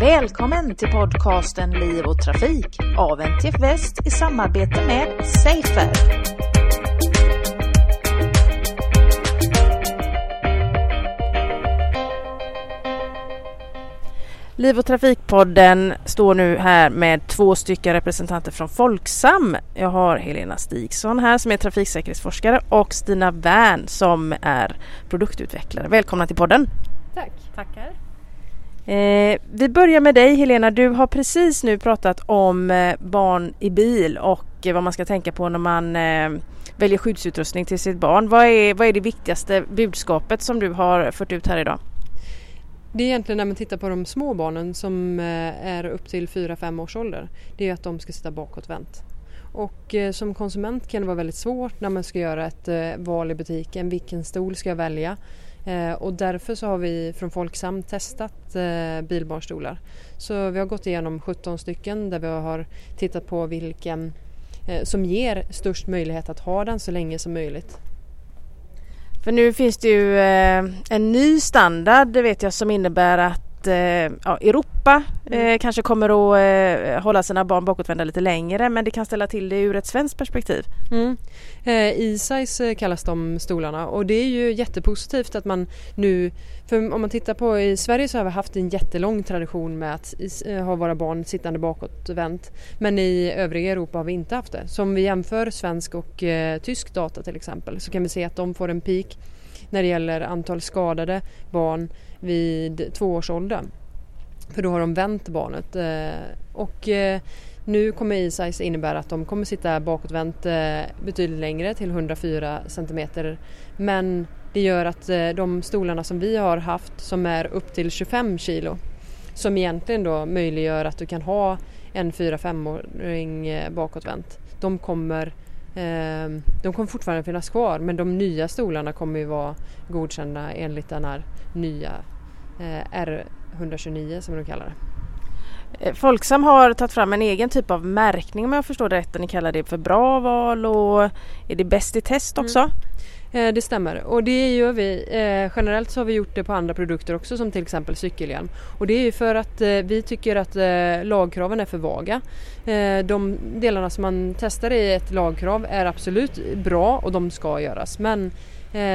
Välkommen till podcasten Liv och Trafik av NTF Väst i samarbete med Safer. Liv och Trafikpodden står nu här med två stycken representanter från Folksam. Jag har Helena Stigson här som är trafiksäkerhetsforskare och Stina Wern som är produktutvecklare. Välkomna till podden! Tack! Tackar! Eh, vi börjar med dig Helena. Du har precis nu pratat om eh, barn i bil och eh, vad man ska tänka på när man eh, väljer skyddsutrustning till sitt barn. Vad är, vad är det viktigaste budskapet som du har fört ut här idag? Det är egentligen när man tittar på de små barnen som eh, är upp till 4-5 års ålder. Det är att de ska sitta bakåtvänt. Och eh, som konsument kan det vara väldigt svårt när man ska göra ett eh, val i butiken. Vilken stol ska jag välja? Eh, och därför så har vi från Folksam testat eh, bilbarnstolar. Så vi har gått igenom 17 stycken där vi har tittat på vilken eh, som ger störst möjlighet att ha den så länge som möjligt. För nu finns det ju en ny standard det vet jag som innebär att ja, Europa eh, mm. kanske kommer att eh, hålla sina barn bakåtvända lite längre men det kan ställa till det ur ett svenskt perspektiv. Mm. Eh, E-size kallas de stolarna och det är ju jättepositivt att man nu, för om man tittar på i Sverige så har vi haft en jättelång tradition med att eh, ha våra barn sittande bakåtvänt men i övriga Europa har vi inte haft det. Så om vi jämför svensk och eh, tysk data till exempel så kan vi se att de får en peak när det gäller antal skadade barn vid tvåårsåldern. För då har de vänt barnet. Eh, och eh, nu kommer E-size innebära att de kommer sitta bakåtvänt eh, betydligt längre till 104 cm. Men det gör att de stolarna som vi har haft som är upp till 25 kg som egentligen då möjliggör att du kan ha en 4-5-åring bakåtvänt. De kommer, de kommer fortfarande finnas kvar men de nya stolarna kommer ju vara godkända enligt den här nya R129 som de kallar det. Eh, Folksam har tagit fram en egen typ av märkning om jag förstår det rätt. Ni kallar det för bra val och är det bäst i test mm. också? Mm. Eh, det stämmer och det gör vi. Eh, generellt så har vi gjort det på andra produkter också som till exempel cykelhjälm. Och det är ju för att eh, vi tycker att lagkraven är för vaga. De delarna som man testar i ett lagkrav är absolut bra och de ska göras men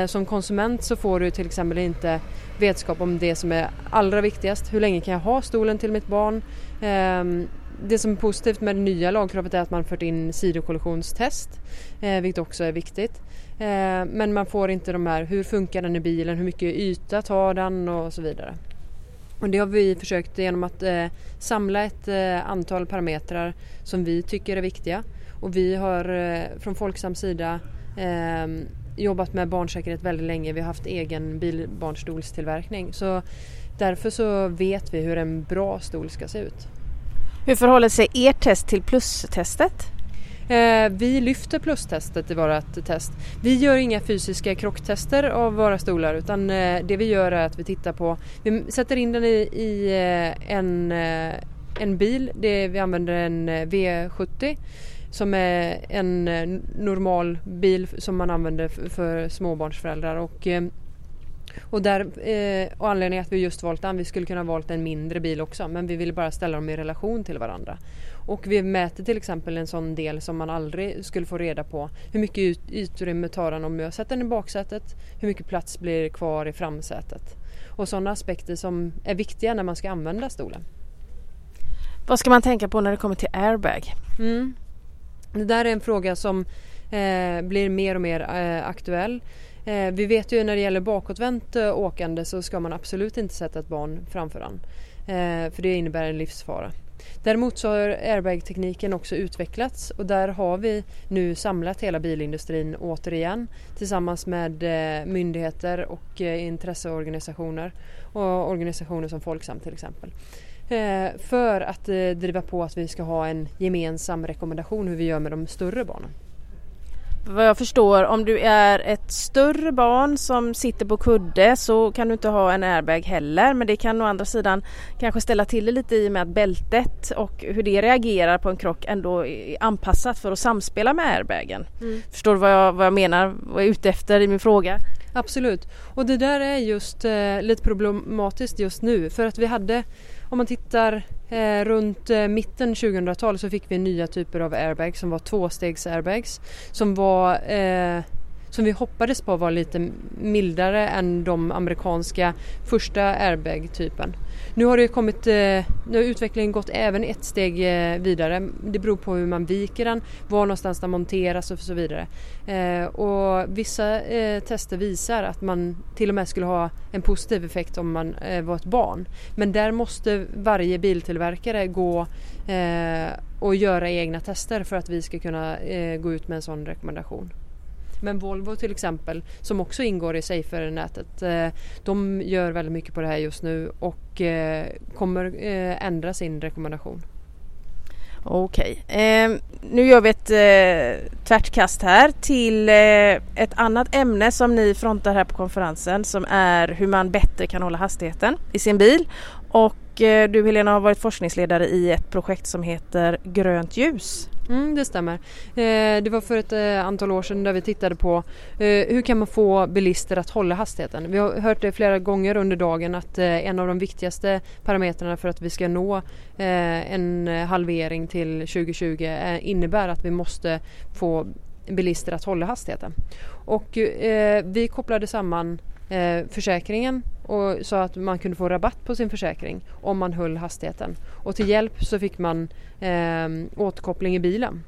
som konsument så får du till exempel inte vetskap om det som är allra viktigast. Hur länge kan jag ha stolen till mitt barn? Ehm, det som är positivt med det nya lagkravet är att man fört in sidokollisionstest eh, vilket också är viktigt. Eh, men man får inte de här, hur funkar den i bilen, hur mycket yta tar den och så vidare. Och det har vi försökt genom att eh, samla ett eh, antal parametrar som vi tycker är viktiga. Och vi har eh, från Folksams sida eh, jobbat med barnsäkerhet väldigt länge. Vi har haft egen bilbarnstolstillverkning. Så därför så vet vi hur en bra stol ska se ut. Hur förhåller sig ert test till plustestet? Eh, vi lyfter plustestet i vårt test. Vi gör inga fysiska krocktester av våra stolar utan eh, det vi gör är att vi tittar på, vi sätter in den i, i eh, en, en bil, det, vi använder en V70 som är en normal bil som man använder för småbarnsföräldrar. Och, och, där, eh, och anledningen att vi just valt den, vi skulle kunna valt en mindre bil också men vi ville bara ställa dem i relation till varandra. Och vi mäter till exempel en sån del som man aldrig skulle få reda på. Hur mycket utrymme tar den om jag sätter den i baksätet? Hur mycket plats blir kvar i framsätet? Och sådana aspekter som är viktiga när man ska använda stolen. Vad ska man tänka på när det kommer till airbag? Mm. Det där är en fråga som eh, blir mer och mer eh, aktuell. Eh, vi vet ju när det gäller bakåtvänt eh, åkande så ska man absolut inte sätta ett barn framför den. Eh, för det innebär en livsfara. Däremot så har airbag-tekniken också utvecklats och där har vi nu samlat hela bilindustrin återigen tillsammans med eh, myndigheter och eh, intresseorganisationer och organisationer som Folksam till exempel. För att driva på att vi ska ha en gemensam rekommendation hur vi gör med de större barnen. Vad jag förstår, om du är ett större barn som sitter på kudde så kan du inte ha en airbag heller men det kan å andra sidan kanske ställa till det lite i och med att bältet och hur det reagerar på en krock ändå är anpassat för att samspela med airbagen. Mm. Förstår du vad jag, vad jag menar, vad jag är ute efter i min fråga? Absolut, och det där är just eh, lite problematiskt just nu. För att vi hade, om man tittar eh, runt eh, mitten 2000-tal så fick vi nya typer av airbags som var tvåstegs airbags som var eh, som vi hoppades på var lite mildare än de amerikanska första airbag-typen. Nu har det kommit, eh, nu har utvecklingen gått även ett steg eh, vidare. Det beror på hur man viker den, var någonstans den monteras och så vidare. Eh, och vissa tester visar att man till och med skulle ha en positiv effekt om man var ett barn. Men där måste varje biltillverkare gå och göra egna tester för att vi ska kunna gå ut med en sån rekommendation. Men Volvo till exempel som också ingår i Safer-nätet eh, de gör väldigt mycket på det här just nu och eh, kommer eh, ändra sin rekommendation. Okej, eh, nu gör vi ett eh, tvärtkast här till eh, ett annat ämne som ni frontar här på konferensen som är hur man bättre kan hålla hastigheten i sin bil. Och eh, du Helena har varit forskningsledare i ett projekt som heter Grönt ljus. Mm, det stämmer. Eh, det var för ett eh, antal år sedan där vi tittade på eh, hur kan man få bilister att hålla hastigheten. Vi har hört det flera gånger under dagen att eh, en av de viktigaste parametrarna för att vi ska nå eh, en halvering till 2020 eh, innebär att vi måste få bilister att hålla hastigheten. Och vi kopplade samman försäkringen och sa att man kunde få rabatt på sin försäkring om man höll hastigheten. Och till hjälp så fick man eh, återkoppling i bilen.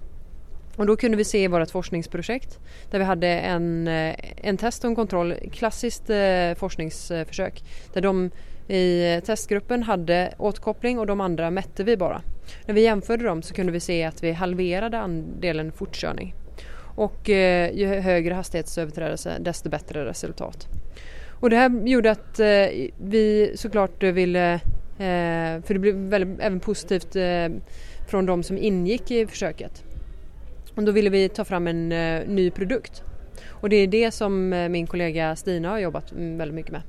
Och då kunde vi se i vårt forskningsprojekt där vi hade en, eh, en test och en kontroll, klassiskt eh, forskningsförsök där de i testgruppen hade återkoppling och de andra mätte vi bara. När vi jämförde dem så kunde vi se att vi halverade andelen fortkörning. Och eh, ju högre hastighetsöverträdelse desto bättre resultat. Och det här gjorde att eh, vi såklart ville, eh, för det blev väldigt, även positivt eh, från de som ingick i försöket. Och då ville vi ta fram en eh, ny produkt. Och det är det som eh, min kollega Stina har jobbat väldigt mycket med.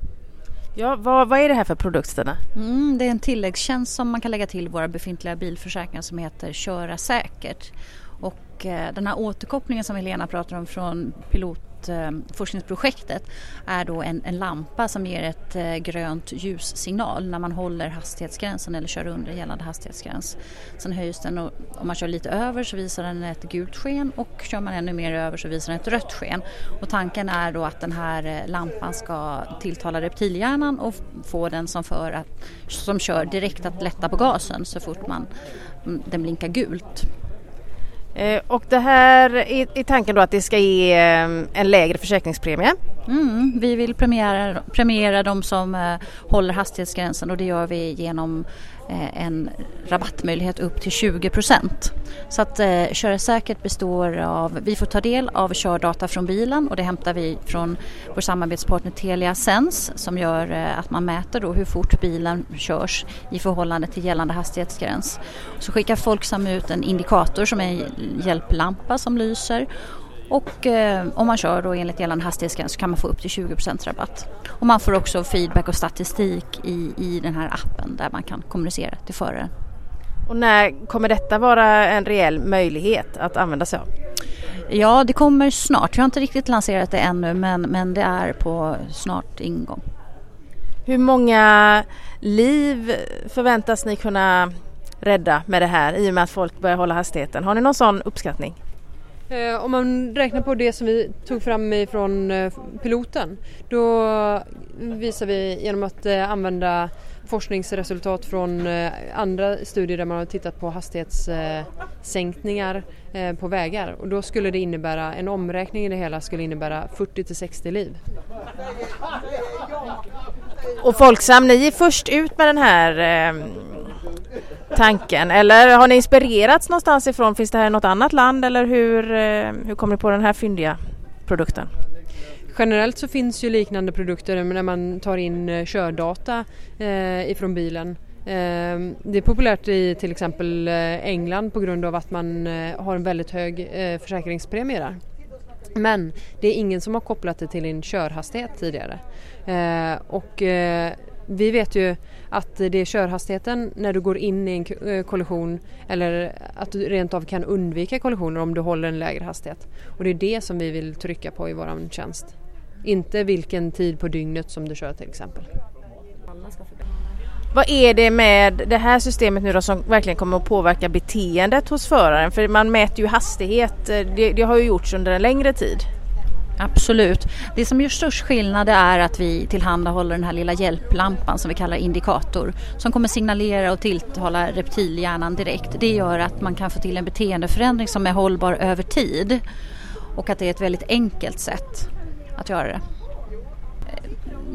Ja, vad, vad är det här för produkt Stina? Mm, det är en tilläggstjänst som man kan lägga till våra befintliga bilförsäkringar som heter Köra säkert. Och eh, den här återkopplingen som Helena pratar om från Eh, forskningsprojektet är då en, en, lampa som ger ett eh, grönt ljussignal när man håller hastighetsgränsen eller kör under gällande hastighetsgräns. Sen höjs den och om man kör lite över så visar den ett gult sken och kör man ännu mer över så visar den ett rött sken. Och tanken är då att den här eh, lampan ska tilltala reptilhjärnan och få den som, för att, som kör direkt att lätta på gasen så fort man, mm, den blinkar gult. Eh, och det här är, tanken då att det ska ge eh, en lägre försäkringspremie? Mm, vi vill premiera, premiera de som eh, håller hastighetsgränsen och det gör vi genom Eh, en rabattmöjlighet upp till 20 procent. Så att eh, Köra säkert består av, vi får ta del av kördata från bilen och det hämtar vi från vår samarbetspartner Telia Sense som gör eh, att man mäter då hur fort bilen körs i förhållande till gällande hastighetsgräns. Så skickar Folksam ut en indikator som är en hjälplampa som lyser och eh, om man kör då enligt gällande hastighetsgräns så kan man få upp till 20% rabatt. Och man får också feedback och statistik i, i den här appen där man kan kommunicera till föraren. Och när kommer detta vara en reell möjlighet att använda sig av? Ja, det kommer snart. Vi har inte riktigt lanserat det ännu men, men det är på snart ingång. Hur många liv förväntas ni kunna rädda med det här i och med att folk börjar hålla hastigheten? Har ni någon sån uppskattning? Eh, om man räknar på det som vi tog fram från eh, piloten då visar vi genom att eh, använda forskningsresultat från eh, andra studier där man har tittat på hastighetssänkningar eh, på vägar och då skulle det innebära, en omräkning i det hela skulle innebära 40 till 60 liv. Och Folksam, ni är först ut med den här eh, tanken eller har ni inspirerats någonstans ifrån? Finns det här i något annat land eller hur, eh, hur kom ni på den här fyndiga produkten? Generellt så finns ju liknande produkter när man tar in eh, kördata eh, ifrån bilen. Eh, det är populärt i till exempel eh, England på grund av att man har en väldigt hög försäkringspremie där. Men det är ingen som har kopplat det till en körhastighet tidigare. och vi vet ju att det är körhastigheten när du går in i en eh, kollision eller att du rent av kan undvika kollisioner om du håller en lägre hastighet. Och det är det som vi vill trycka på i vår tjänst. Inte vilken tid på dygnet som du kör till exempel. Vad är det med det här systemet nu då som verkligen kommer att påverka beteendet hos föraren? För man mäter ju hastighet, eh, det, det har ju gjorts under en längre tid. Absolut. Det som gör störst skillnad är att vi tillhandahåller den här lilla hjälplampan som vi kallar indikator som kommer signalera och tilltala reptilhjärnan direkt. Det gör att man kan få till en beteendeförändring som är hållbar över tid och att det är ett väldigt enkelt sätt att göra det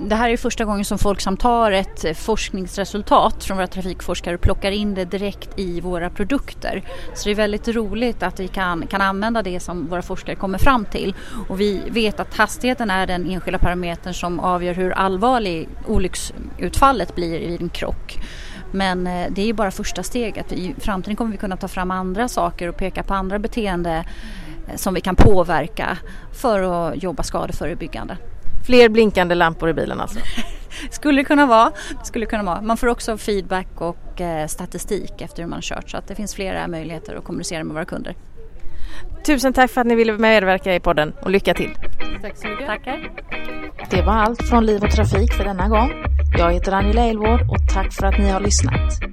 det här är första gången som Folksam tar ett eh, forskningsresultat från våra trafikforskare och plockar in det direkt i våra produkter. Så det är väldigt roligt att vi kan, kan använda det som våra forskare kommer fram till. Och vi vet att hastigheten är den enskilda parametern som avgör hur allvarlig olycksutfallet blir vid en krock. Men eh, det är bara första steget. I framtiden kommer vi kunna ta fram andra saker och peka på andra beteenden eh, som vi kan påverka för att jobba skadeförebyggande. Fler blinkande lampor i bilen alltså? skulle kunna vara. Skulle kunna vara. Man får också feedback och eh, statistik efter hur man har kört så att det finns flera möjligheter att kommunicera med våra kunder. Tusen tack för att ni ville medverka i podden och lycka till! Tack så mycket! Tackar! Det var allt från Liv och Trafik för denna gång. Jag heter Angela Elvård och tack för att ni har lyssnat.